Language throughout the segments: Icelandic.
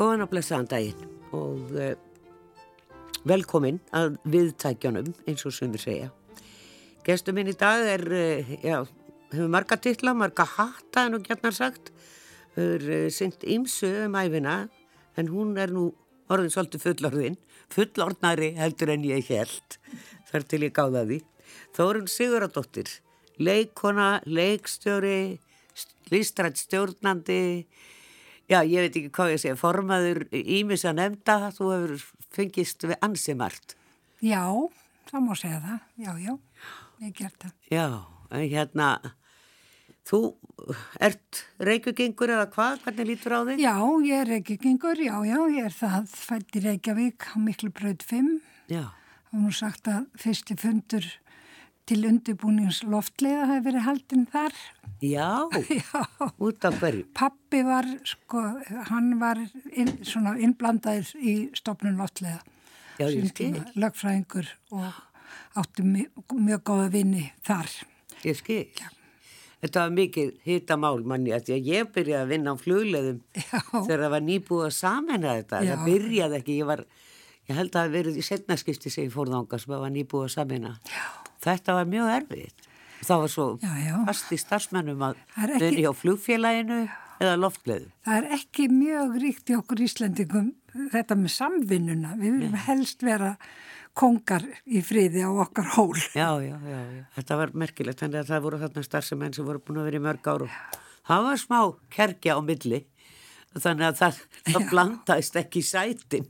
Góðan og blessaðan daginn og uh, velkomin að viðtækjanum eins og sumir segja. Gestur minn í dag er, uh, já, hefur marga titla, marga hatta en og gætnar sagt. Hefur uh, synt ímsu um æfina en hún er nú orðin svolítið fullorðin, fullorðnari heldur en ég held, þar til ég gáða því. Þórun Siguradóttir, leikona, leikstjóri, listrætt stjórnandi, Já, ég veit ekki hvað ég segja, formaður Ímis að nefnda, þú hefur fengist við ansimart. Já, það má segja það, já, já, ég gert það. Já, en hérna, þú ert reykjugengur eða hvað, hvernig lítur á þig? Já, ég er reykjugengur, já, já, ég er það fætt í Reykjavík á Miklu bröð 5. Já. Það var nú sagt að fyrsti fundur til undirbúnings loftlega hafi verið haldinn þar. Já, Já. út af hverju. Pappi var, sko, hann var inn, svona innblandaður í stopnum loftlega. Já, ég skil. Lögfræðingur og átti mjög, mjög góða vinni þar. Ég skil. Þetta var mikið hitamál manni að ég byrjaði að vinna á flugleðum Já. þegar það var nýbúið að samena þetta. Já. Það byrjaði ekki, ég var, ég held að það verið í setnaskipti sem ég fór þangað sem var nýbúið að samena. Já. Þetta var mjög erfitt. Það var svo Já, já. fast í starfsmennum að er vinna hjá flugfélaginu eða loftleðum. Það er ekki mjög ríkt í okkur Íslendingum þetta með samvinnuna. Við viljum helst vera kongar í friði á okkar hól. Já, já, já, já. Þetta var merkilegt, þannig að það voru þarna starfsemenn sem voru búin að vera í mörg ára. Það var smá kerkja á milli, þannig að það, það blandaðist ekki sætin.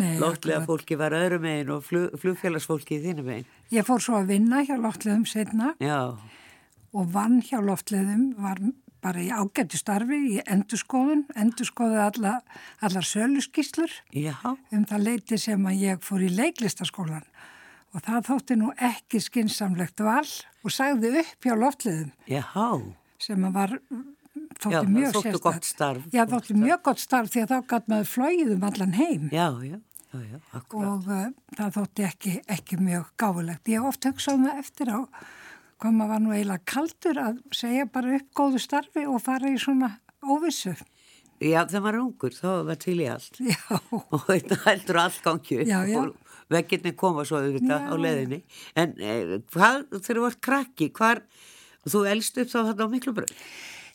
Akkurat. fólki var öðru megin og flug, flugfélagsfólki í þínu megin. Ég fór svo að vinna hjá loftleðum setna Já, og vann hjá loftleðum var bara í ágættu starfi í endurskoðun, endurskoðu alla, allar söluskíslur já, um það leiti sem að ég fór í leiklistaskólan og það þótti nú ekki skinsamlegt val og sagði upp hjá loftleðum já, sem að var þótti Já, mjög sérstakt. gott starf. Já, þótti mjög gott starf því að þá gæt maður flóið um allan heim já, já, já, já, akkurat. og uh, það þótti ekki, ekki mjög gáfulegt. Ég hef oft hugsað um eftir á hvað maður var nú eiginlega kaldur að segja bara upp góðu starfi og fara í svona óvissu. Já, þegar maður er ungur, þá var til í allt. Já, og þetta heldur upp Já, já. og veggirni koma svo auðvitað á leðinni en eh, hvað, þegar þú vart krakki hvar, þú elst upp þá þetta á miklu bröð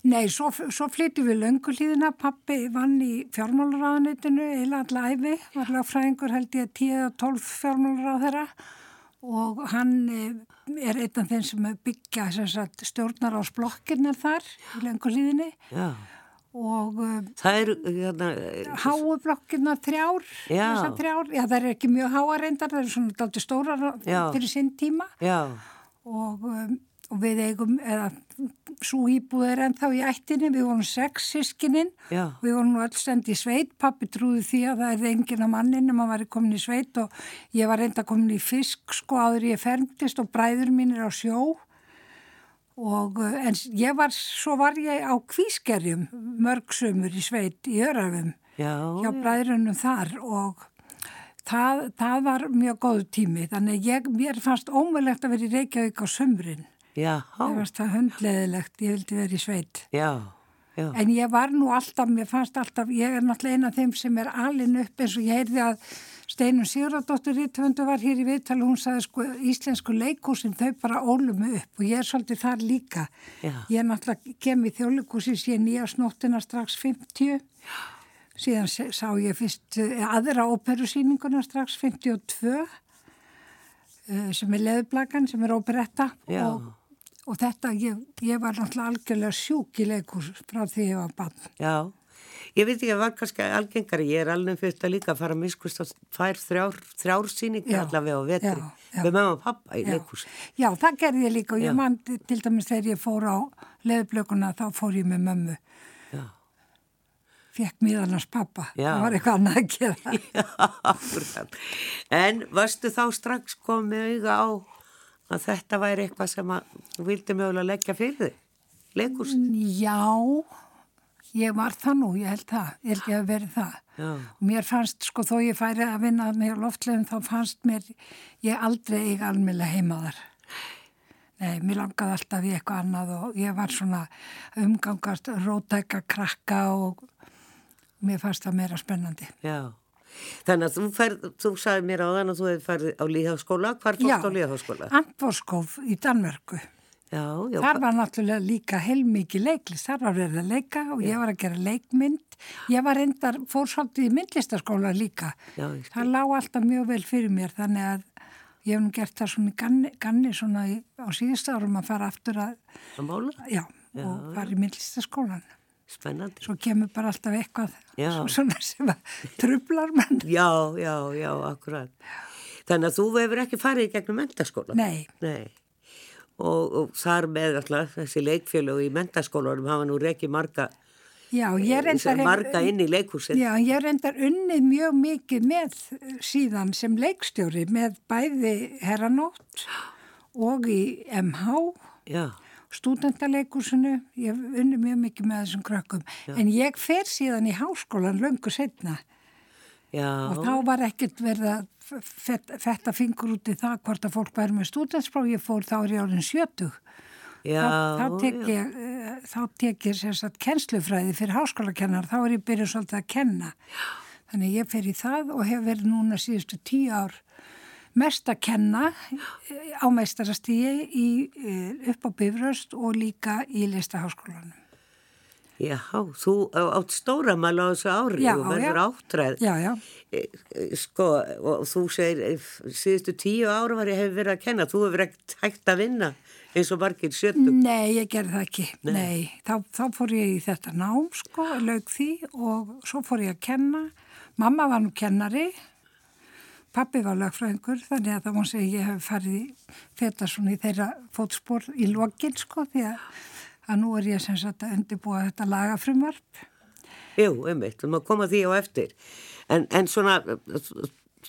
nei, svo, svo flyttum við lönguhlýðina. Pappi vann í fjármálaráðanitinu eila alla æfi, var lagfræðingur held ég 10-12 fjármálaráð þeirra og hann eh, er einn af þeim sem byggja sagt, stjórnar á sblokkinnar þar í lönguhlýðinni og eru hérna, háu blokkina þrjár, Já. þessar þrjár, já það er ekki mjög háa reyndar, það eru svona dalti stórar Já. fyrir sinn tíma. Já, og, um, og við eigum, eða svo íbúð er ennþá í ættinni, við vorum sex sískininn, við vorum nú öll send í sveit, pappi trúði því að það er enginn á mannin en maður var komin í sveit og ég var reynda komin í fisk sko áður ég fermtist og bræður mínir á sjó. Og uh, en ég var, svo var ég á kvískerjum mörgsumur í sveit í Örafum já, hjá bræðrunum þar og það, það var mjög góðu tími. Þannig að ég, mér fannst ómulegt að vera í Reykjavík á sömrin já, mér fannst það hundleðilegt, ég vildi vera í sveit. Já, já, en ég var nú alltaf, mér fannst alltaf ég er náttúrulega eina af þeim sem er alin upp eins og ég heyrði að Steinun Sigurðardóttir Rítvöndu var hér í viðtali. Hún sagði sko íslensku leikúsin þau bara ólum upp. Og ég er svolítið þar líka. Já. ég er náttúrulega kem í þjóðleikúsi síðan nýja snóttina strax 50 síðan se- sá ég fyrst eh, aðra óperusýninguna strax 52 eh, sem er leðublagan sem er óperetta Já. og, og þetta ég, ég var náttúrulega algjörlega sjúk í leikús frá því ég var bann já ég veit ekki að var kannski algengari ég er alveg fyrst að líka að fara að miskust að fær þrjár, þrjár síningar allavega á vetri já, já. með mamma og pappa í Já. leikús Já, það gerði ég líka og Já. ég man til dæmis þegar ég fór á leðublökunna þá fór ég með mömmu. Fekk miðanars pappa. Já. Það var eitthvað annað að gera. Já. En varstu þá strax komið auga á að þetta væri eitthvað sem að vildi mögulega leggja fyrir þig? Leikús? Já, ég var það nú, ég held það. Ég held ég að verið það. Já, Og mér fannst, sko, þó ég færi að vinna með loftlegum, þá fannst mér ég aldrei eiga almjöla heimaðar. Nei, mér langaði alltaf í eitthvað annað og ég var svona umgangast rótæka krakka og mér fannst það meira spennandi. Já, þannig að þú ferð, þú sagði mér á þann að þú hefði farið á líðháskóla, hvar fórst á líðháskóla? Já, Antvorskóf í Danmörku. Já, já. Þar var náttúrulega líka heilmikið leiklist, þar var verið að leika og já. ég var að gera leikmynd. Ég var reyndar, fór svolítið í myndlistaskóla líka. Já, það lág alltaf mjög vel fyrir mér þannig að ég hef nú gert það svona í ganni, ganni svona í, á síðust árum að fara aftur að... Að mála? Já, og fara í myndlistaskólan. Spennandi. Svo kemur bara alltaf eitthvað svona sem trublar mann. Já, já, já, akkurat. Þannig að þú hefur ekki farið í gegnum mentaskóla? Nei. Nei og, og þar með alltaf þessi leikfjölu í mentaskólarum hafa nú reikið marga, já, reyndar, marga inn í leikhúsin. Já, ég reyndar unnið mjög mikið með síðan sem leikstjóri með bæði Herranótt og í MH, stúdendaleikursinu, ég unnið mjög mikið með þessum krökkum, já. en ég fer síðan í háskólan löngu setna Já. og þá var ekkert verið að fetta fingur út í það hvort að fólk væri með stúdinspróf, ég fór þá ég árin 70 já, þá, þá tek ég já. tek ég sérstaklega kennslufræði fyrir háskólakennar, þá er ég byrjuð svolítið að kenna. Þannig ég fer í það og hef verið núna síðustu tíu ár mest að kenna á meistarastígi upp á Bifröst og líka í listaháskólanum Já, þú átt stóramæla á þessu ári já, og verður áttræð. Já, já. Sko, og þú segir, síðustu tíu ára var ég hef verið að kenna, þú hefur ekkert hægt að vinna eins og margir sjöndum. Nei, ég gerði það ekki. Nei, Nei. Þá, þá fór ég í þetta nám, sko, lög því og svo fór ég að kenna. Mamma var nú kennari, pappi var lögfræðingur, þannig að það má segja ég hef farið þetta svona í þeirra fótspór í lokin, sko, því að að nú er ég sem sagt að undirbúa þetta lagafrumvarp. Jú, umvitt, þú má koma því á eftir. En, en svona,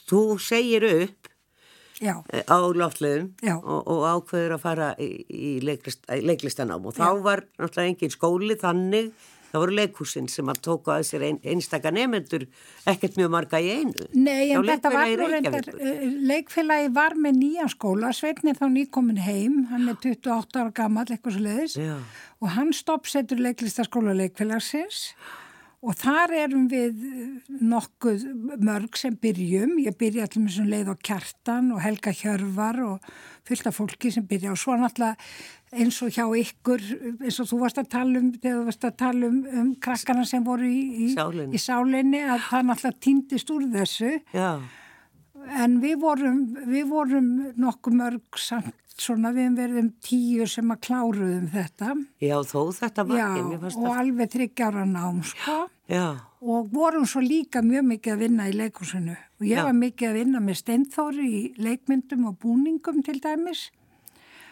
þú segir upp Já. á loftlegum og, og ákveður að fara í, í leiklist, leiklistanám og þá Já. var náttúrulega engin skóli þannig Það voru leikhúsin sem að tóka að sér ein, einstakar nefnendur ekkert mjög marga í einu. Nei, en þetta var nú reyndar, eh, leikfélagi var með nýjan skóla, Sveitni þá nýkomin heim, hann er 28 ára gammal, eitthvað svo leiðis, og hann stoppsetur leiklistaskóla leikfélagsins. og þar erum við nokkuð mörg sem byrjum, ég byrja allir með svona leið á kjartan og Helga Hjörvar og fylgta fólki sem byrja. Og svo náttúrulega eins og hjá ykkur, eins og þú varst að tala um þegar þú varst að tala um, um krakkana sem voru í, í, í sálinni að það náttúrulega týndist úr þessu. Já. En við vorum, við vorum nokkuð mörg samt svona við verðum tíu sem að kláruðum þetta. Já, þó þetta margir. Já, og alveg þryggjára nám, sko. Já. Og vorum svo líka mjög mikið að vinna í leikursinu. Og ég Já. var mikið að vinna með steinþóri í leikmyndum og búningum til dæmis.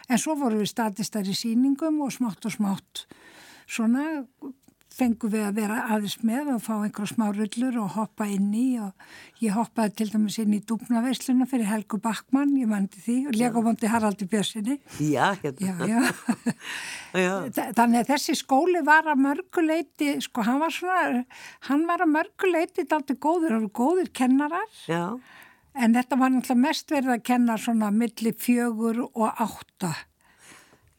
En svo vorum við statistar í síningum og smátt og smátt svona fengum við að vera aðeins með og fá einhverja smá rullur og hoppa inn í og ég hoppaði til dæmis inn í dúpnaveisluna fyrir Helgu Backmann, ég mandi því og legabondi Haraldi Björnsinni Já, hérna já, já. Þannig að þessi skóli var að mörguleiti sko hann var svona, hann var að mörguleiti daldi góður, voru góðir kennarar Já En þetta var náttúrulega mest verið að kenna svona milli fjögur og átta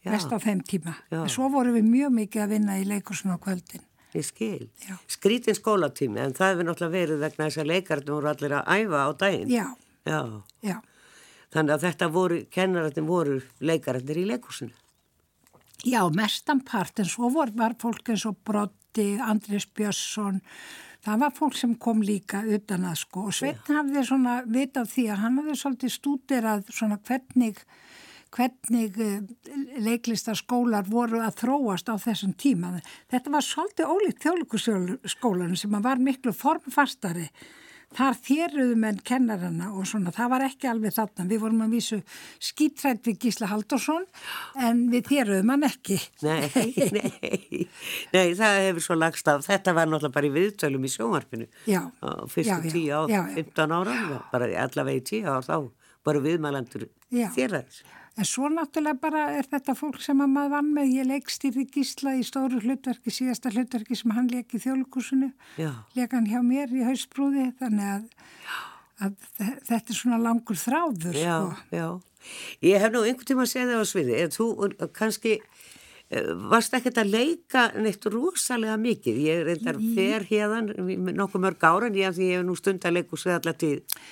Já. mest á þeim tíma. Já. Svo vorum við mjög mikið að vinna í leikursuna á kvöldin. Ég skil. Já. Skrítin skólatími, en það hefur náttúrulega verið vegna þess að leikarnir voru allir að æfa á daginn. Já. Já. Já. Þannig að þetta voru, kennararnir voru leikararnir í leikursuna. Já, mestan part, en svo voru, var fólk eins og Brotti, Andris Björnsson, það var fólk sem kom líka utan að sko og Sveitn hafði svona vitað því að hann hafði svolítið stúderað svona hvernig hvernig eh, leiklistaskólar voru að þróast á þessum tíma. Þetta var svolítið ólíkt þjóðlíkusskólanum sem var miklu formfastari. Þar þéruðum enn kennarana og svona, það var ekki alveg þarna. Við vorum að vísu skítrætt við Gísla Haldursson en við þéruðum hann ekki. Nei, nei, nei, það hefur svo lagst af. Þetta var náttúrulega bara í viðtölum í sjónvarpinu. Já. Fyrstu tíu á 15 ára, bara allavega í tíu ára þá, bara viðmælandur þéræðis. En svo náttúrulega bara er þetta fólk sem að maður vann með, ég leikstýrði gísla í stóru hlutverki, síðasta hlutverki sem hann leik í þjólukursinu, leik hann hjá mér í hausbrúði, þannig að, að þetta er svona langur þráður. Já, sko. já. Ég hef nú einhvern tíma að segja það á sviði, en þú kannski eh, varst ekkert að leika neitt rosalega mikið, ég er reyndar fer hérðan nokkuð mörg ára en ég, ég hef nú stund að leiku sig allar tíð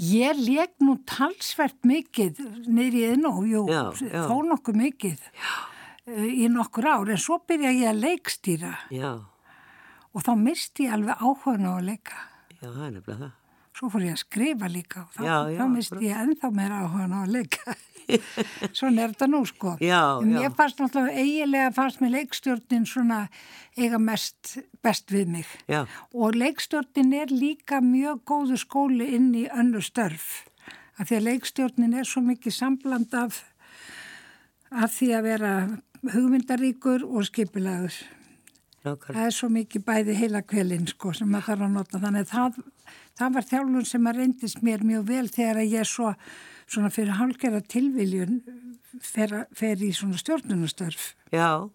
Ég leik nú talsvert mikið neyri inn og jú, Já, já. þó nokkuð mikið uh, í nokkur ár en svo byrja ég að leikstýra Já, og þá misti ég alveg áhugan á að leika. já, það er nefnilega það Svo fór ég að skrifa líka og þá, Já, já, þá misti ég ennþá meira áhugan á að leika. Svona er þetta nú sko. Já, En já. Mér fannst náttúrulega eiginlega fannst mér leikstjórnin svona eiga mest best við mig. Já, Og leikstjórnin er líka mjög góðu skóli inn í önnu störf. Af því að leikstjórnin er svo mikið sambland af, af því að vera hugmyndaríkur og skipilagur. nákvæmlega Það er svo mikið bæði heila kvelin sko sem maður þarf að nota. Þannig að það, það var þjálfun sem að reyndist mér mjög vel þegar að ég svo svona fyrir hálfgerða tilviljun fer, fer í svona stjórnunastörf. Já,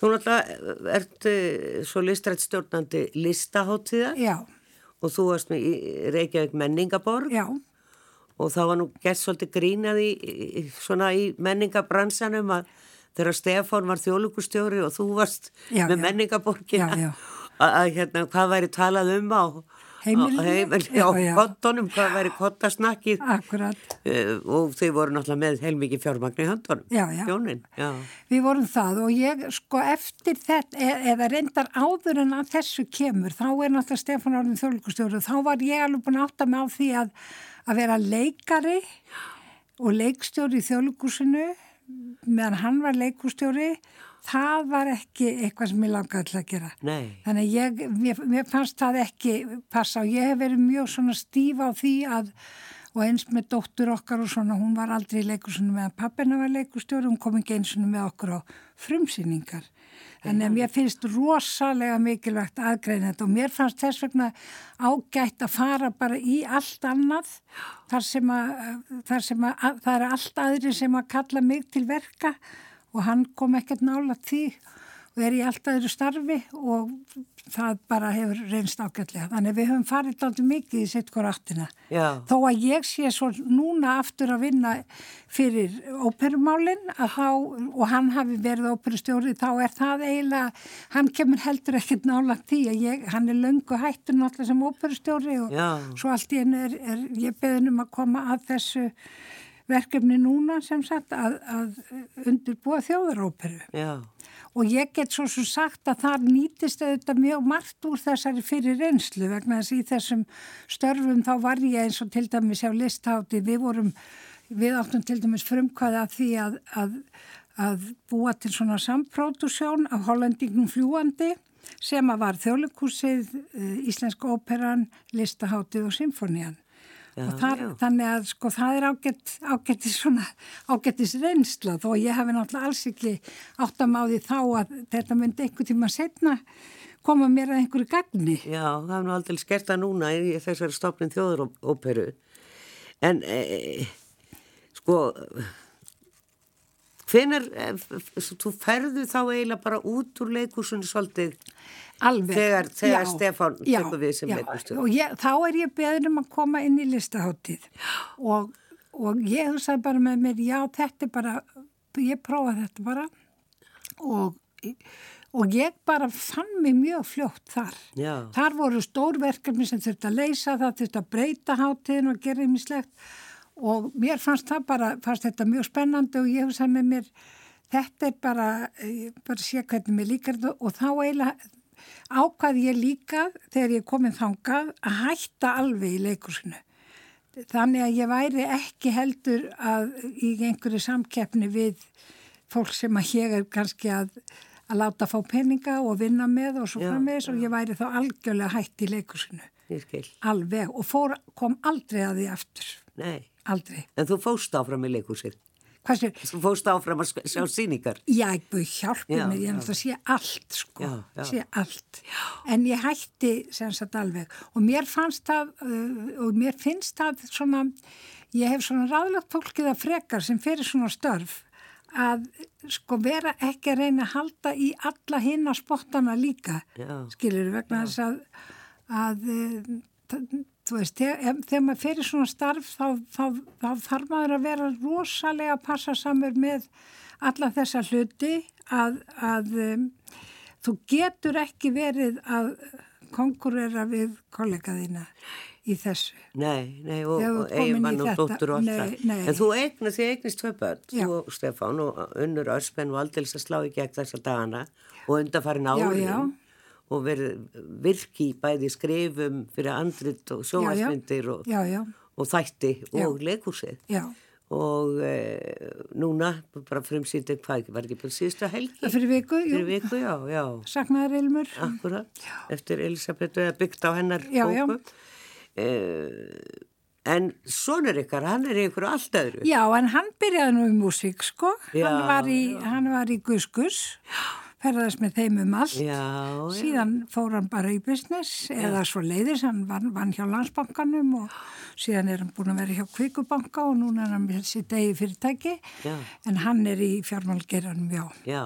þú náttúrulega ert uh, svo listrætt stjórnandi listaháttíða Já, og þú varst með Reykjavík menningaborg já, og þá var nú gert svolítið grínað í, svona í menningabransanum að þegar Stefán var þjóðlugustjóri og þú varst Já, með já. menningaborgina Já, já. að, hérna, hvað væri talað um á Heimilinu? heimil, Já, já. kottunum, hvað væri kottasnakkið akkurat. uh, og þau voru náttúrulega með heilmikið fjármagn í. Hjónin, já. Við vorum það og ég sko eftir þetta, e eða reyndar áður en að þessu kemur, þá er náttúrulega Stefán Árnum þjóðlíkustjóri og þá var ég alveg búin að átta mig á því að, að vera leikari og leikstjóri í þjóðlíkusinu meðan hann var leikustjóri, það var ekki eitthvað sem ég langaði til að gera. Nei, Þannig ég, mér, mér fannst það ekki passa og ég hef verið mjög svona stíf á því að og eins með dóttur okkar og svona, hún var aldrei í leikursinu meðan pappina var leikustjóri, hún kom ekki eins og með okkur á frumsýningar. Þannig að mér finnst rosalega mikilvægt aðgreina þetta og mér fannst þess vegna ágætt að fara bara í allt annað þar sem að, þar sem að, að það er allt aðri sem að kalla mig til verka og hann kom ekkert nála því og er í allt aðri starfi og það bara hefur reynst ágætlega. Þannig að við höfum farið alltaf mikið í sitt hvort áttina. já, Þó að ég sé svo núna aftur að vinna fyrir óperumálinn og hann hafi verið óperustjóri, þá er það eiginlega, hann kemur heldur ekkert nálagt því að ég, hann er löngu hættur náttúrulega sem óperustjóri og Já. svo allt í einu er, er ég beðin um að koma að þessu verkefni núna sem sagt að, að undirbúa þjóðaróperu já, og ég get svo svo sagt að það nýtist auðvitað mjög margt úr þessari fyrir reynslu vegna þess að í þessum störfum þá var ég eins og til dæmis á listhátti, við vorum, við áttum til dæmis frumkvæði að því að, að, að búa til svona sampródusjón af hollendingum fljúandi sem að var þjóðleikúsið, Íslenska óperan, listaháttið og symfónían. Já, þar, þannig að sko það er ágætt, ágættis svona, ágættis reynsla þó ég hefði náttúrulega alls ekki áttam á því þá að þetta myndi einhver tíma setna koma mér að einhverju gagni. já, það er nú aldrei skert það núna í þessari stofnin þjóðuróperu en e, sko hvenar e, þú ferðu þá eiginlega bara út úr leikusunni svolítið Alveg. Þegar- þegar Já, Stefán já, tekur við sem já. leikhússtjóri. Og ég, þá er ég beðin um að koma inn í listaháttíð og, og ég hugsaði bara með mér, já þetta er bara, ég prófaði þetta bara og, og ég bara fann mig mjög fljótt þar. Já. Þar voru stórverkefni sem þurfti að leysa, það þurfti að breyta háttíðin og gera ýmislegt og mér fannst það bara, fannst þetta mjög spennandi og ég hugsaði með mér, þetta er bara, ég bara sé hvernig mér líkar þetta og þá eiginlega ákvaði ég líka þegar ég komið þangað að hætta alveg í leikursinu. Þannig að ég væri ekki heldur að í einhverju samkeppni við fólk sem að ég er kannski að, að láta fá peninga og vinna með og svo Já, framvegis og ég væri þá algjörlega hætt í leikursinu. Alveg og fór, kom aldrei að því aftur. Nei. Aldrei. En þú fóst áfram í leikúsið. Þú fóst áfram að sjá síningar. Já, ég hjálpi Já, mér, ég já. náttúrulega að sé allt sko, Já, já. sé allt. En ég hætti sem sagt alveg og mér fannst það, uh, og mér finnst það svona, ég hef svona ráðlagt fólkið að frekar sem fyrir svona störf að sko vera ekki að reyna að halda í alla hinna spottana líka, Já. skilur vegna þess að, að uh, þ- þú veist, þegar, þegar maður fyrir svona starf þá, þá, þá þarf maður að vera rosalega að passa samur með alla þessa hluti að, að um, þú getur ekki verið að konkurera við kollegaðina í þessu. Nei, nei, og, og eiginmann og dóttur og allt það. En þú eignast, þið eignast tvö börn, Já. þú og Stefán og unnur Örspenn og aldils að slá í gegn þessa dagana og Já, árin já. Og verið virki bæði skrifum fyrir andrit og sjóasmyndir og, Já, já, og þætti Já. og leikúsið. já. Og e, núna bara frumsýndin hvað var ekki bara síðustu helgi? Fyrir viku, Fyrir viku, já, já. saknaðar ilmur. Akkurat, eftir Elisabethu eða byggt á hennar Já, já. bóku. Eh, en sonur ykkar, hann er ykkur allt öðru. Já, en hann byrjaði nú í músík, sko. Já, hann var í, í Guskus, ferðast með þeim um allt. Já, já. Síðan fór hann bara í business eða svo leiðis, hann vann, vann hjá landsbankanum og síðan er hann búin að vera hjá Kvíkubanka og núna er hann með sitt degi fyrirtæki Já. en hann er í fjármálgeranum, já. Já,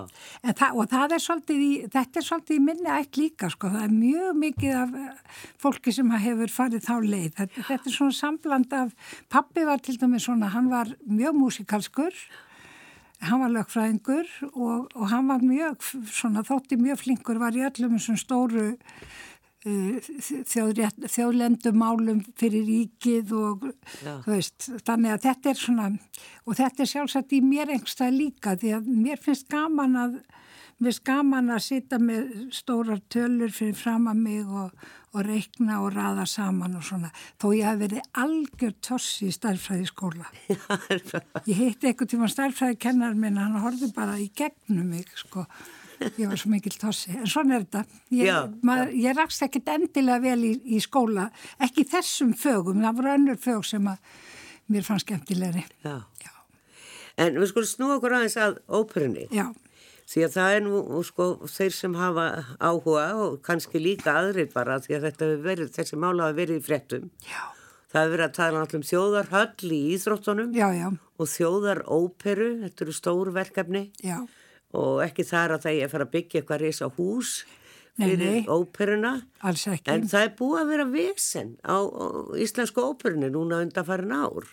það, og það er svolítið í, þetta er svolítið í minni ætt líka, sko, það er mjög mikið af eh, fólki sem hefur farið þá leið. Þetta, þetta er svona sambland af, pappi var til dæmis svona, hann var mjög músikalskur, hann var lögfræðingur og, og hann var mjög, svona, þótti mjög flinkur, var í öllum þessum stóru uh, þjóðlendumálum fyrir ríkið og Já. þú veist, þannig að þetta er svona og þetta er sjálfsagt í mér einhverstað líka því að mér finnst gaman að mér finnst gaman að sitja með stórar tölur fyrir fram að mig og, og reikna og raða saman og svona, þó ég hef verið algjör tossi í stærfræði skóla ég heitti einhvern tíma stærfræði kennar minn, hann horfði bara í gegnum mig, sko. Ég var svo mikil tossi, en svona er þetta. Ég, Já, maður, ég rakst ekkert endilega vel í, í skóla, ekki þessum fögum, það voru önnur fög sem að mér fannst skemmtilegri. Já. já, En við skulum snúa okkur aðeins að óperunni. já, Því að það er nú, sko, þeir sem hafa áhuga og kannski líka aðrir bara því að þetta hefur verið, þessi mála hafa verið í fréttum. já, Það hefur verið að tala náttúrulega um þjóðarhöll í íþróttunum já, já, og þjóðaróperu, þetta eru stór verkefni já. og ekki þar að það er að fara að byggja eitthvað risa hús Nei, fyrir nei. óperuna. alls ekki En það er búið að vera vesen á, á íslensku óperunni núna undan farin ár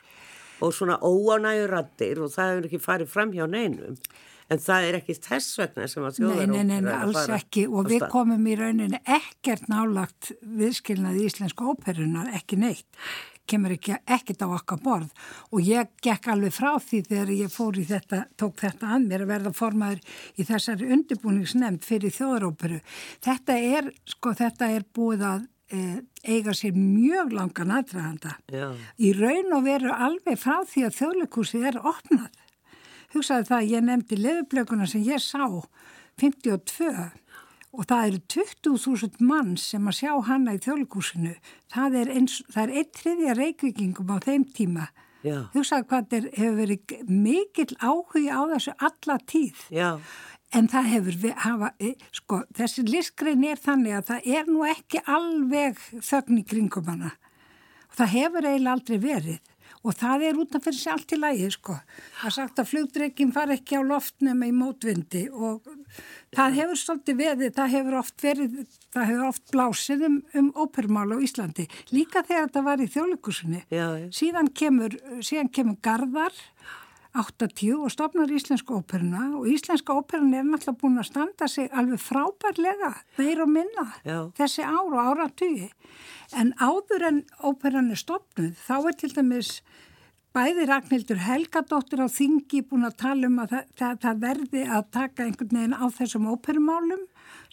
og svona óanægur rattir og það hefur ekki farið fram hjá neinum. En það er ekki þess vegna sem að þjóðarópera nei, nei, nei, alls ekki og við komum í rauninni ekkert nálagt viðskilnaði íslensku óperunar, ekki neitt kemur ekki, ekkert á okkar borð og ég gekk alveg frá því þegar ég fór í þetta, tók þetta að mér að verða formaður í þessari undirbúningsnemnd fyrir þjóðaróperu. Þetta er, sko, þetta er búið að e, eiga sér mjög langan aðdraganda. Já, Í raun og veru alveg frá því að þjóðleikúsið er opnað. Hugsaði það, ég nefndi leðublökuna sem ég sá 52 og það eru 20.000 mann sem að sjá hana í þjóðleikúsinu. Það er, eins, það er eitt þriðja reykvíkingum á þeim tíma. já, Hugsaði hvað er, hefur verið mikill áhugi á þessu alla tíð. já, En það hefur, við, hafa, e, sko, þessi listgrein er þannig að það er nú ekki alveg þögn í kringum hana. Og það hefur eiginlega aldrei verið. Og það er út af fyrir sér allt í lagi, sko. Það er sagt að flugdreikin far ekki á loft nema í mótvindi og það hefur stolti veðið, það hefur oft verið, það hefur oft blásið um, um ópermál á Íslandi. Líka þegar þetta var í þjóðleikursunni. Síðan kemur, síðan kemur Garðar 80 og stopnar Íslensku óperuna og Íslenska óperuna er náttúrulega búin að standa sig alveg frábærlega, meir og minna Já. þessi ár og áratugi. En áður en óperan er stopnuð, þá er til dæmis bæði Ragnhildur Helgadóttir á Þingi búin að tala um að það, það, það verði að taka einhvern veginn á þessum óperumálum.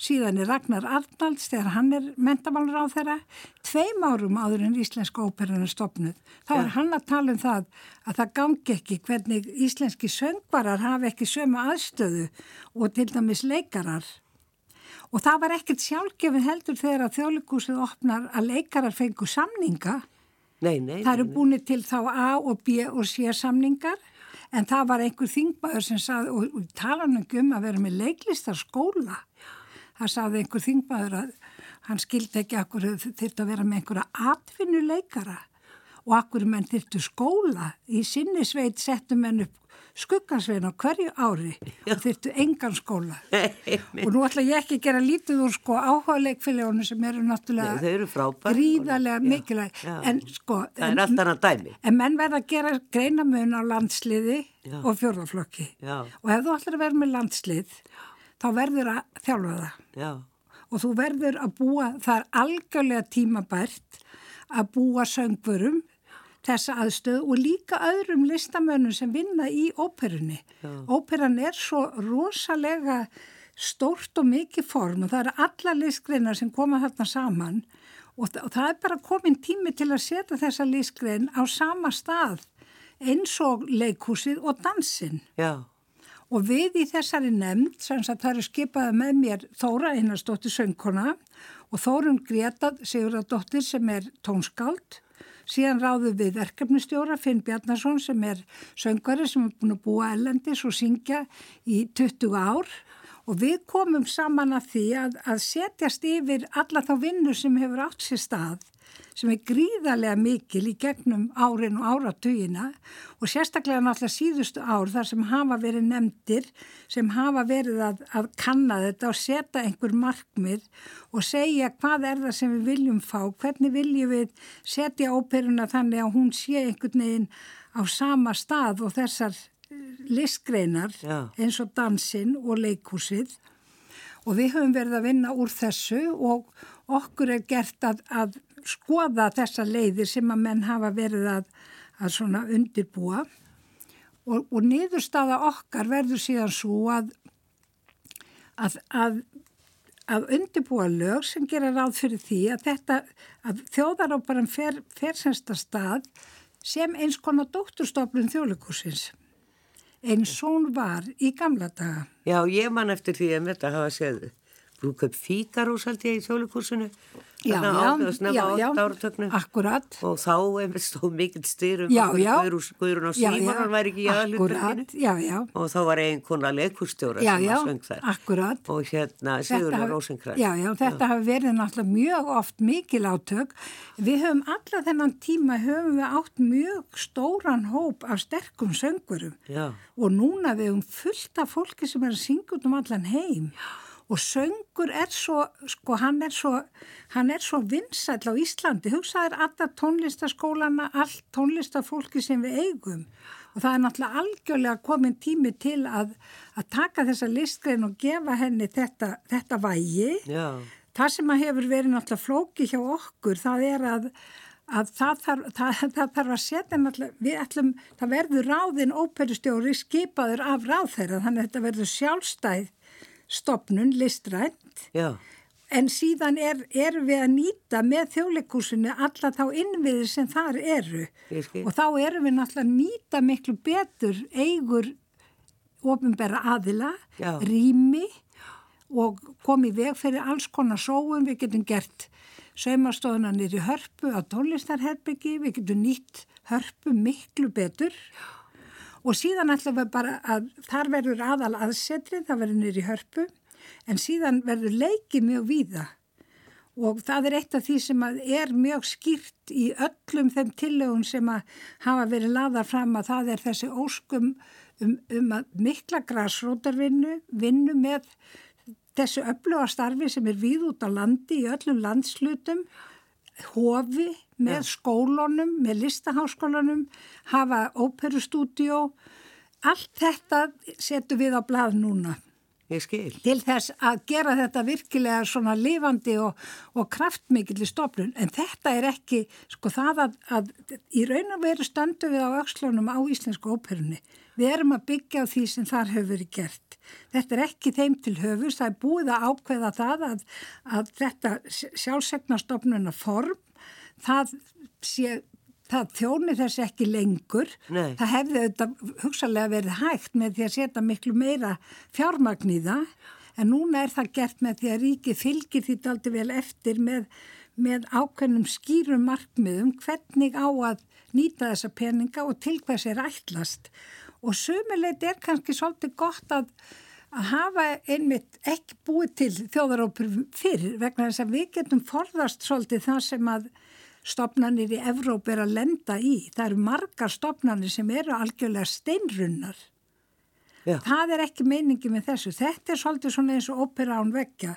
Síðan er Ragnar Arnalds þegar hann er mentamálur á þeirra. Tveim árum áður en Íslenska óperan er stopnuð. Þá er hann að tala um það að það gangi ekki hvernig íslenski söngvarar hafi ekki sömu aðstöðu og til dæmis leikarar. Og það var ekkert sjálfgefin heldur þegar að þjóðlikúsið opnar að leikarar fengu samninga. Nei, nei. Það eru búinir til þá A og B og C samningar en það var einhver þingmaður sem saði og, og tala um að vera með leiklistarskóla. Það saði einhver þingmaður að hann skildi ekki akkur þurft að vera með einhverja atvinnuleikara og akkur menn þyrtu skóla. Í sinni sveit settu menn upp skuggansvein á hverju ári og þyrtu engan skóla. Og nú ætla ég ekki að gera lítið úr sko áhuga leikfélagunum sem eru náttúrulega Nei, eru gríðarlega mikilvæg. En sko dæmi. en menn verða að gera greinamun á landsliði Já. og fjórðaflokki Já, og ef þú ætlar að vera með landslið þá verður að þjálfa það já, og þú verður að búa, það er algjörlega tímabært að búa söngvurum þessa aðstöð og líka öðrum listamönnum sem vinna í óperunni. Óperan er svo rosalega stórt og mikið form og það eru alla listgreinar sem koma þarna saman og, þa- og það er bara komin tími til að setja þessa listgrein á sama stað eins og leikhúsið og dansinn. já, Og við í þessari nefnd, sem það eru skipaði með mér Þóra Einarsdóttir söngkona og Þórun Greta Sigurðardóttir sem er tónskáld. Síðan ráðum við verkefnistjóra Finn Bjarnason sem er söngari sem er búin að búa ellendis og syngja í 20 ár. Og við komum saman að því að, að setjast yfir alla þá vinnu sem hefur átt sér stað sem er gríðarlega mikil í gegnum árin og áratugina og sérstaklega náttúrulega síðustu ár þar sem hafa verið nefndir sem hafa verið að, að kanna þetta og setja einhver markmið og segja hvað er það sem við viljum fá, hvernig viljum við setja óperuna þannig að hún sé einhvern veginn á sama stað og þessar eh, listgreinar Já. eins og dansinn og leikhúsið og við höfum verið að vinna úr þessu og okkur er gert að, að skoða þessa leiðir sem að menn hafa verið að, að svona undirbúa og, og niðurstaða okkar verður síðan svo að, að, að, að undirbúa lög sem gera ráð fyrir því að þetta, að þjóðaróparan fer, fer semsta stað sem eins konar dótturstoflun þjóðleikursins. Eins hún var í gamla daga. já, ég man eftir því að þetta hafa séð brúköp Fíkarús held ég í þjóðlikursinu. Já, Þarna já, á- snemma já, á já, átta áratögnum. akkurat. Og þá einmitt stóð mikill styr um Já, já. Guðrún, Já, já, Símonar væri ekki í já, já, Og þá var ein konar leikurstjóra já, sem já, að söng þær. akkurat. Og hérna Sigurður Rósinkræð. Já, já, þetta hafi verið náttúrulega mjög oft mikil átök. Við höfum alla þennan tíma, höfum við átt mjög stóran hóp af sterkum söngurum Já, og núna við höfum fullt af fólki sem er að syngja út um allan heim. Og söngur er svo, sko, hann er svo, hann er svo vinsæll á Íslandi. Hugsaðir alla tónlistaskólana, allt tónlistafólki sem við eigum. Og það er náttúrulega algjörlega komin tími til að, að taka þessa listgrein og gefa henni þetta, þetta vægi. já, Það sem að hefur verið náttúrulega flóki hjá okkur, það er að, að það, þarf, það, það þarf að setja náttúrulega, við ætlum, það verður ráðin óperustjóri skipaður af ráðherra, þannig að þetta verður sjálfstæð stopnun, listrænt, já, en síðan er, er við að nýta með þjóðleikúsinu alla þá innviðir sem þar eru. Og þá erum við náttúrulega að nýta miklu betur eigur ofinbæra aðila, Já. rými og komið veg fyrir alls konar sóum, við getum gert saumastóðuna nýri hörpu á tónlistarherbyggi, við getum nýtt hörpu miklu betur. og síðan ætlum við bara að þar verður aðal aðsetrið, það verður nýri hörpu. En síðan verður leikið mjög víða. Og það er eitt af því sem er mjög skýrt í öllum þeim tillögum sem að hafa verið laðar fram að það er þessi óskum um, um að mikla græsrótarvinnu, vinnu með þessu öfluga starfi sem er við út á landi í öllum landslutum, hofi með skólunum, með listaháskólanum, hafa óperustúdíó, allt þetta setur við á blað núna Ég skil. til þess að gera þetta virkilega svona lifandi og, og kraftmikill í stofnun en þetta er ekki sko það að, að í raun og veru stöndu við á aukslunum á íslensku óperunni. Við erum að byggja á því sem þar hefur verið gert. Þetta er ekki þeim til höfus, það er búið að ákveða það að, að þetta sjálfsegnastofnuna form, það sé það þjóni þess ekki lengur. Nei. Það hefði auðvitað hugsalega verið hægt með því að setja miklu meira fjármagn í það en núna er það gert með því að ríki fylgir því daldi vel eftir með, með ákveðnum skýrum markmiðum hvernig á að nýta þessa peninga og til hvers er ætlast. Og sömuleit er kannski svolítið gott að, að hafa einmitt ekki búið til þjóðarópur fyrir vegna þess að við getum forðast svolítið það sem að stopnarnir í Evróp er að lenda í. Það eru margar stopnarnir sem eru algjörlega steinrunnar. Já. Það er ekki meiningi með þessu. Þetta er svolítið svona eins og ópera án veggja.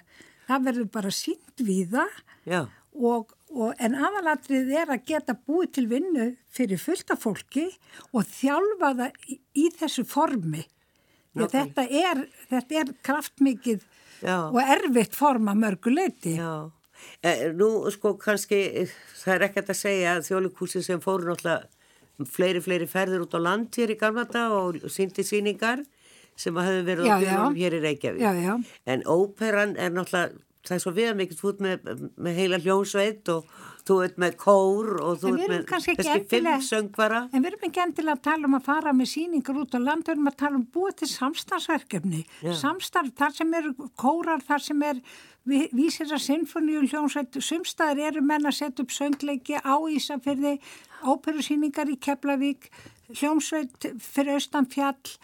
Það verður bara sínt við það og, og, en aðalatrið er að geta búið til vinnu fyrir fullta fólki og þjálfa það í, í þessu formi. Þetta er, þetta er kraftmikið Já. og erfitt form að mörgu leiti. já. E, nú, sko, kannski, það er ekkert að segja að þjólikúsi sem fóru náttúrulega fleiri, fleiri ferðir út á land hér í Galmata og síndi síningar sem að hefur verið Já, á fjörunum já. hér í Reykjavík. Já, já. En óperan er náttúrulega, það er svo við mikið, þú ert með, með heila hljónsveit og þú ert með kór og þú ert með kannski fimm söngvara. En við erum ekki endilega að tala um að fara með síningar út á land, við erum að tala um búið til samstarfsverkefni. Já. Samstarf, þar sem eru kórar, þar sem er vísir að sinfoníu hljónsveit, sumstaðar eru menn að setja upp söngleiki á Ísafyrði, óperusýningar í Keflavík, hljónsveit fyrir austan fjall,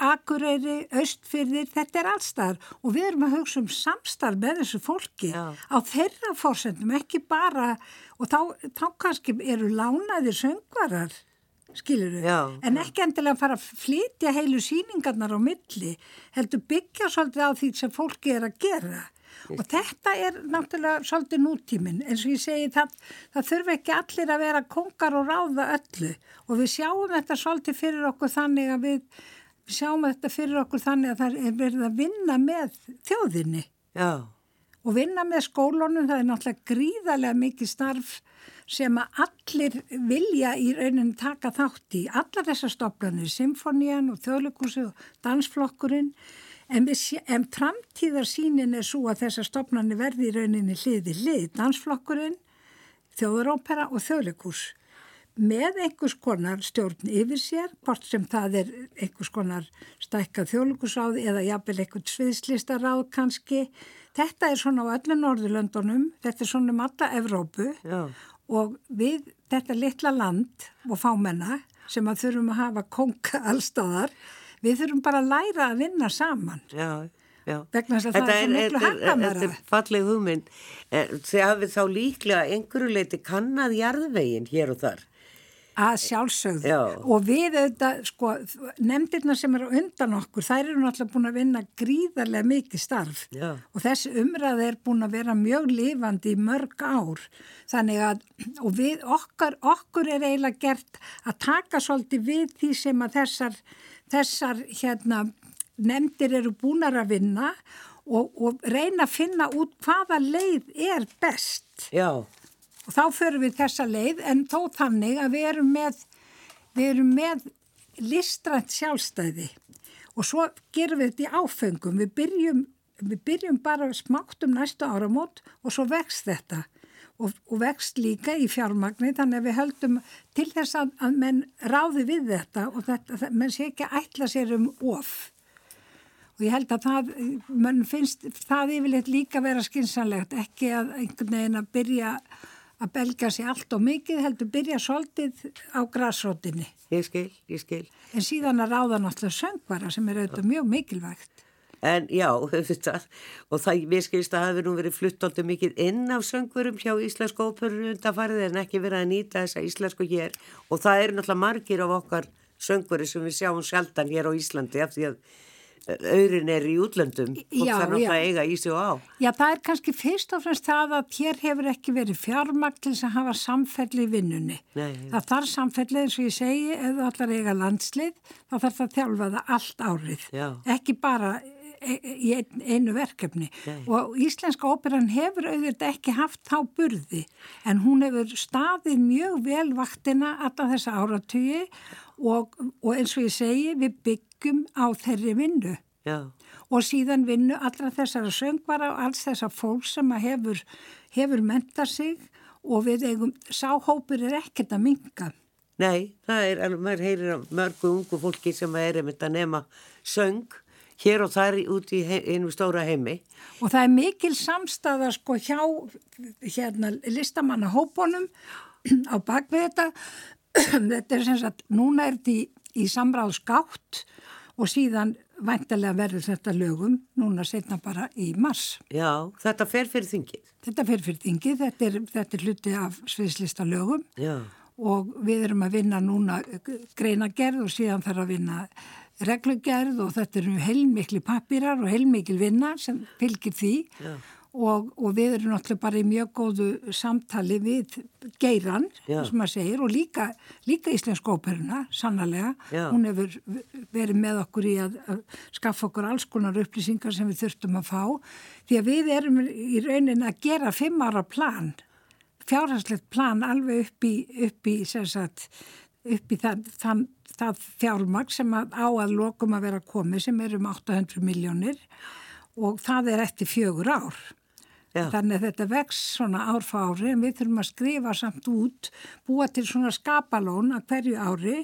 Akureyri, Östfyrðir, þetta er allstaðar og við erum að hugsa um samstarf með þessu fólki Já. á þeirra fórsendum, ekki bara, og þá, þá kannski eru lánaðir söngvarar, skilur við, en ekki endilega að fara að flytja heilu síningarnar á milli, heldur byggja svolítið á því sem fólki er að gera. Og þetta er náttúrulega svolítið nútíminn, eins og ég segi það, það þurfa ekki allir að vera kongar og ráða öllu. Og við sjáum þetta svolítið fyrir okkur þannig að við sjáum þetta fyrir okkur þannig að það er verið að vinna með þjóðinni. Já, og vinna með skólunum, það er náttúrulega gríðarlega mikið starf sem að allir vilja í rauninni taka þátt í. Allar þessar stoflanir, symfónían og þjóðleikursu og dansflokkurinn, en, við en framtíðarsýnin er svo að þessar stoflanir verði í rauninni hliði hlið, dansflokkurinn, þjóðarópera og þjóðleikurs með einhvers konar stjórn yfir sér, hvort sem það er einhvers konar stækkað þjóðleikursáð eða jafnvel einhvern sviðslistaráð kannski. Þetta er svona á öllu Norðurlöndunum, þetta er svona um alla Evrópu já, og við þetta litla land og fámenna sem að þurfum að hafa konga allstáðar, við þurfum bara að læra að vinna saman. já, já. Vegna þess að það er svo miklu hagkvæmara. Þetta er falleg hugmynd. Eh, Þið hafið þá líklega einhverju leiti kannad jarðvegin hér og þar. Að sjálfsögðu Já. og við auðvitað, sko, nefndirna sem eru undan okkur, þær eru náttúrulega búin að vinna gríðarlega mikið starf Já. og þessi umræða er búin að vera mjög lifandi í mörg ár. Þannig að, og við okkar, okkur er eiginlega gert að taka svolítið við því sem að þessar, þessar hérna, nefndir eru búinar að vinna og, og reyna að finna út hvaða leið er best. Já, Og þá förum við þessa leið en þó þannig að við erum með, við erum með listrænt sjálfstæði og svo gerum við þetta í áfengum. Við byrjum, við byrjum bara smátt um næstu áramót og svo vext þetta og, og vext líka í fjármagni þannig að við höldum til þess að, að menn ráði við þetta og þetta, menn sé ekki að ætla sér um of. Og ég held að það, mann finnst það yfirleitt líka vera skynsanlegt, ekki að einhvern veginn að byrja að belga sig allt og mikið, heldur byrja svolítið á græsrótinni. ég skil, ég skil. En síðan að ráða náttúrulega söngvara sem er auðvitað mjög mikilvægt. En já, auðvitað, og það, mér skilst að hafi nú verið fluttandi mikið inn af söngvurum hjá íslensku óperur undanfarið en ekki verið að nýta þessa íslensku hér og það eru náttúrulega margir af okkar söngvuri sem við sjáum sjaldan hér á Íslandi af því að auðrin er í útlöndum og það er náttúrulega eiga í sig og á. Já, það er kannski fyrst og fremst það að hér hefur ekki verið fjármagn til þess að hafa samfelli í vinnunni. Nei. Það þarf samfelli eins og ég segi, ef þú að eiga landslið, þá þarf það að þjálfa það allt árið. Já. Ekki bara e- e- í ein, einu verkefni. Nei. Og Íslenska óperan hefur auðvitað ekki haft þá burði, en hún hefur staðið mjög vel vaktina alla þessa áratugi og, og eins og ég segi, við byggjum á þeirri vinnu Já, og síðan vinnu allra þessara söngvara og alls þessar fólk sem hefur, hefur menta sig og við eigum, sáhópur er ekkert að minga. nei, það er maður heyrir af mörgu ungu fólki sem er einmitt að nema söng hér og þar út í einu stóra heimi. Og það er mikil samstæða sko hjá hérna listamanna hópunum á bakvið þetta. þetta er sem sagt, núna er þetta í, í samráðsgátt og síðan væntalega verður þetta lögum núna setna bara í mars. Já, þetta fer fyrir þingið. Þetta fer fyrir þingið, þetta er, þetta er hluti af sviðslista lögum Já, og við erum að vinna núna greinagerð og síðan þarf að vinna reglugerð og þetta eru heilmikli pappirar og heilmikil vinna sem fylgir því og, og við erum náttúrulega bara í mjög góðu samtali við geiran, Já. sem maður segir, og líka, líka íslensk óperuna, sannlega. Já. Hún hefur verið með okkur í að, að skaffa okkur alls konar upplýsingar sem við þurftum að fá, því að við erum í raunin að gera fimm ára plan, fjárhagslegt plan alveg upp í, upp í, sagt, upp í það, það, það fjármagn sem að á að lokum að vera komið sem er um 800 miljónir og það er eftir fjögur ár. Já. Þannig að þetta vex svona ár fá ári en við þurfum að skrifa samt út, búa til svona skapalón að hverju ári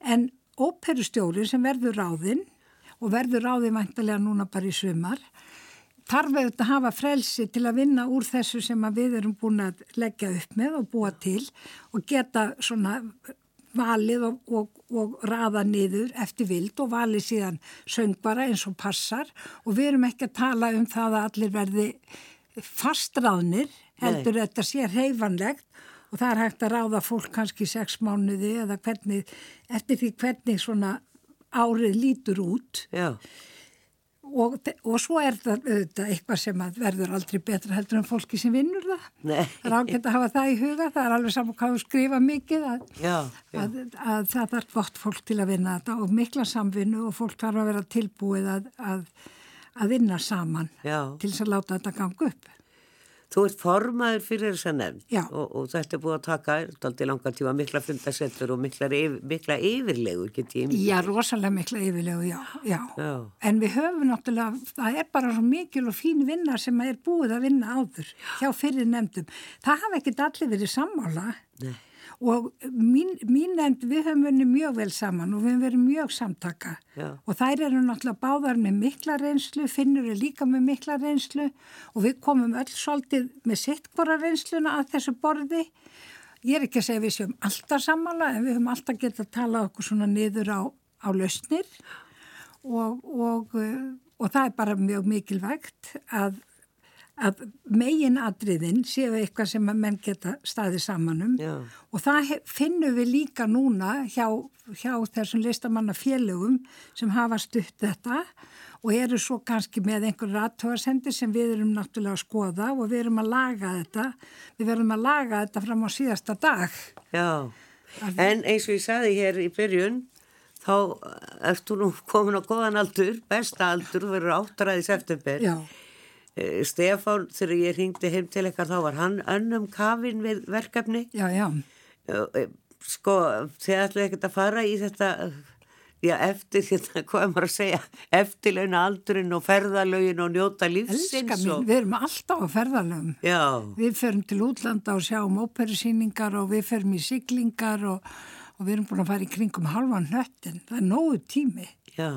en óperustjóri sem verður ráðinn og verður ráðinn væntalega núna bara í sumar, þarf auðvitað að hafa frelsi til að vinna úr þessu sem við erum búin að leggja upp með og búa til og geta svona valið og, og, og raða niður eftir vild og valið síðan söngbara eins og passar. Og við erum ekki að tala um það að allir verði fastráðnir heldur Nei. þetta sé reyfanlegt og það er hægt að ráða fólk kannski sex mánuði eða hvernig, eftir því hvernig svona árið lítur út. Já, og, og svo er auðvitað eitthvað sem verður aldrei betra heldur en fólki sem vinnur það. nei, Það er ágætt að hafa það í huga, það er alveg saman hvað þú skrifa mikið að, já, já, að, að það er gott fólk til að vinna þetta og mikla samvinnu og fólk þarf að vera tilbúið að, að, að vinna saman já. til þess að láta þetta ganga upp. Þú ert formaður fyrir þessa nefnd Já. og, og þetta er búið að taka aldrei langan tíma mikla fundasettur og mikla, mikla yfirlegur get ég Já, rosalega mikla yfirlegu, já, já. Já. En við höfum náttúrulega, það er bara svo mikil og fín vinna sem er búið að vinna áður hjá fyrir nefndum. Það hafa ekkit allir verið sammála Nei. Og mín, mín nefnd, við höfum verið mjög vel saman og við höfum verið mjög samtaka Já. og þær eru náttúrulega báðar með mikla reynslu, finnur er líka með mikla reynslu og við komum öll svolítið með sitt hvora reynsluna að þessu borði. Ég er ekki að segja við séum alltaf sammála en við höfum alltaf getað að tala okkur svona niður á, á lausnir og, og, uh, og það er bara mjög mikilvægt að, að megin atriðin séu eitthvað sem að menn geta staðið samanum Já. og það finnum við líka núna hjá, hjá þessum listamannafélögum sem hafa stutt þetta og eru svo kannski með einhver rattóarsendir sem við erum náttúrulega að skoða og við erum að laga þetta. Við verum að laga þetta fram á síðasta dag. Já, en eins og ég saði hér í byrjun, þá ert þú nú komin á góðan aldur, besta aldur, þú verður áttræði september. Eh, Stefán, þegar ég ringdi heim til eitthvað, þá var hann önnum kafin við verkefni. já, já Eh, Sko, þið ætlaði ekkert að fara í þetta, já, eftir þetta, hvað er maður að segja, eftirlauna aldurinn og ferðalögin og njóta lífsins mín, og... við erum alltaf á ferðalögum Já, Við förum til útlanda og sjáum óperusýningar og við förum í siglingar og, og við erum búin að fara í kringum halvan hnöttin. Það er nógu tími, já,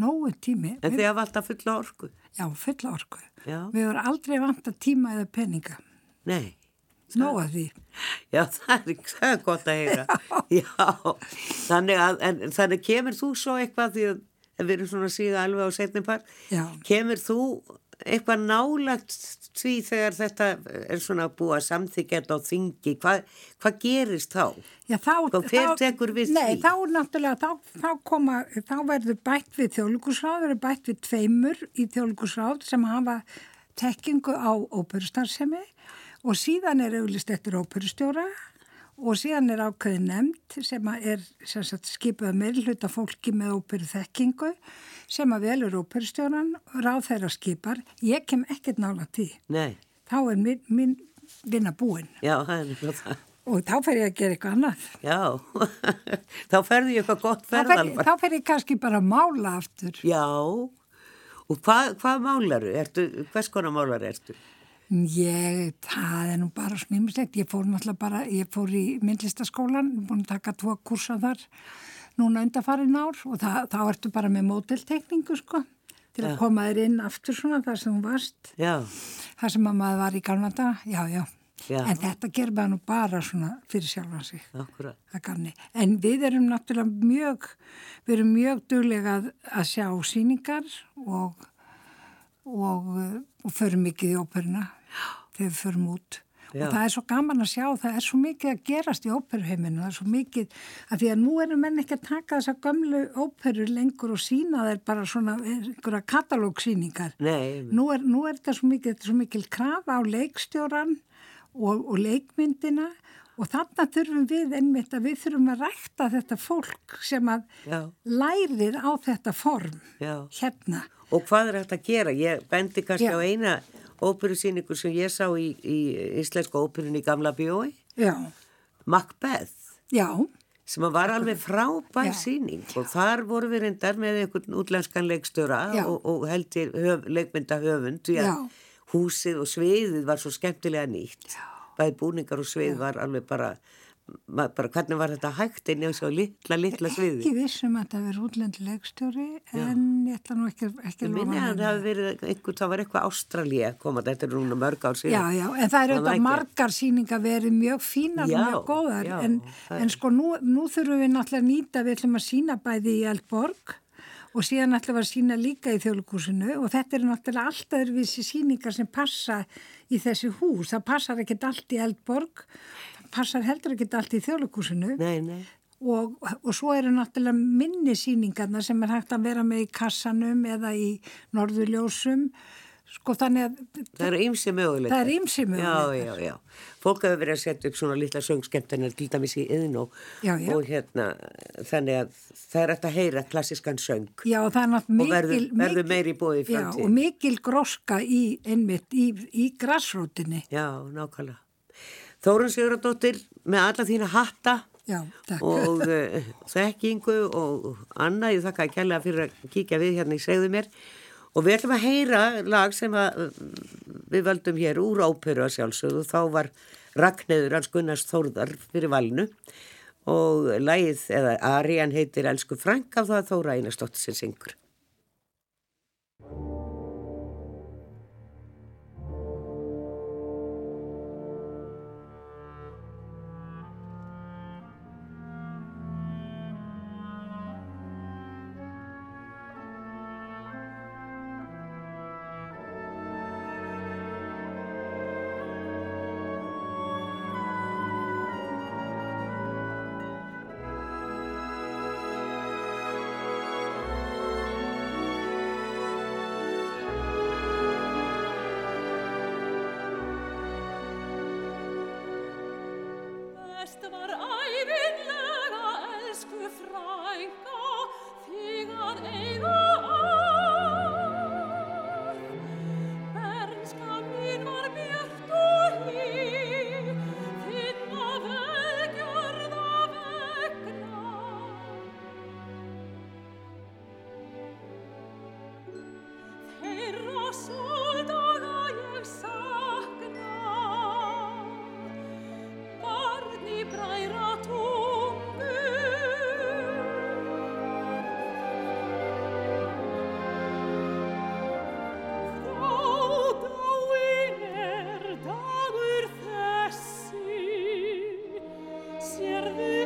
nógu tími. en Við, þið hafa alltaf fulla orku. Já, fulla orku. Já. Við erum aldrei vant að tíma eða peninga. Nei. Nóg að því. Já, það er, það er gott að heyra. Já, þannig að, en, þannig kemur þú svo eitthvað því að við erum svona síðan alveg á setni part, Já. kemur þú eitthvað nálagt því þegar þetta er svona búið að samþykja þetta á þingi, hvað, hvað gerist þá? Já, þá, við nei, þá náttúrulega, þá, þá koma, þá verður bætt við þjóðlíkusráð, verður bætt við tveimur í þjóðlíkusráð sem hafa tekkingu á óperustarfsemi og síðan er auglist eftir óperustjóra og síðan er ákveðin nefnd sem er sem sagt, skipað meðluta fólki með óperu þekkingu sem að velur óperustjóran, ráð þeirra skipar. Ég kem ekkert nála tí. Nei, Þá er minn, minn vinna búin já, það er nefnilega það. og þá fer ég að gera eitthvað annað. Já, þá ferðu ég eitthvað gott Þá fer, ferðalvar. þá fer ég kannski bara að mála aftur. Já, og hvað, hvað málaru? Ertu, hvers konar málaru ertu? Ég, það er nú bara snýmislegt. Ég fór náttúrulega bara, ég fór í myndlistaskólan, búin að taka tvo kursa þar núna undarfarin ár og það, þá ertu bara með móteltekningu sko til að koma þér inn aftur svona þar sem þú varst, Já, þar sem að maður var í gamla dag, já, já. Já. En þetta ger maður nú bara svona fyrir sjálfan sig. Akkurat. að gamni. En við erum náttúrulega mjög, við erum mjög duglega að, að sjá síningar og, og, og förum mikið í óperuna þegar við förum út. Já. Og það er svo gaman að sjá, það er svo mikið að gerast í óperuheiminu, það er svo mikið, að því að nú erum menn ekki að taka þessa gömlu óperur lengur og sína þeir bara svona einhverja katalógsýningar. Nú er, nú er þetta svo mikið, þetta er svo mikil krafa á leikstjóran og, og leikmyndina og þarna þurfum við einmitt að við þurfum að rækta þetta fólk sem að Já. lærir á þetta form já. hérna. Og hvað er hægt að gera? Ég bendi kannski á eina óperusýningu sem ég sá í, í íslensku óperunni í Gamla bjói, Já, Macbeth, já, sem var alveg frábær Já. sýning og þar voru við reyndar með einhvern útlenskan leikstjóra Já. og, og heldur höf, leikmynda höfund húsið og sviðið var svo skemmtilega nýtt. Já. Bæði búningar og svið var alveg bara, bara hvernig var þetta hægt inn í þessu litla, litla sviði. ekki vissum að þetta verið útlendi leikstjóri en ég ætla nú ekki, ekki Ég að minni að það verið einhver, það var eitthvað Ástralía koma, þetta er núna mörg ár síðan. Já, já, en það er auðvitað margar síningar verið mjög fínar Já, og mjög góðar já, en, það er- en sko nú, nú þurfum við náttúrulega að nýta, við ætlum að sína bæði í Eldborg og síðan ætlum við að sína líka í þjóðlugúsinu og þetta eru náttúrulega alltaf öðruvísi síningar sem passa í þessi hús, það passar ekkert allt í Eldborg, það passar heldur ekkert allt í nei. og, og svo eru náttúrulega minni síningarna sem er hægt að vera með í kassanum eða í norðurljósum sko þannig að Það eru ymsi möguleikar. Það eru ýmsir möguleikar. Já, já, já. Fólk hefur verið að setja upp svona litla söngskemmtunar til dæmis í yðn og, Já, já. og hérna, þannig að það er hægt að heyra klassiskan söng Já, það er og náttúrulega verður, mikil, verður mikil, meiri í bóði í já, framtíð. og mikil gróska í, einmitt, í, í grassrótinni. Já, nákvæmlega. Þórun Sigurðardóttir með alla þína hatta Já, og uh, þekkingu og Anna, ég þakka að kella fyrir að kíkja við hérna í segðu mér. Og við ætlum að heyra lag sem að, uh, við völdum hér úr óperu að sjálfsögðu. Og þá var Ragnæður hans Gunnars Þórðar fyrir valinu. Og lagið eða Arian heitir Elsku Frank af það að Þóra Einarsdóttir sem syngur serve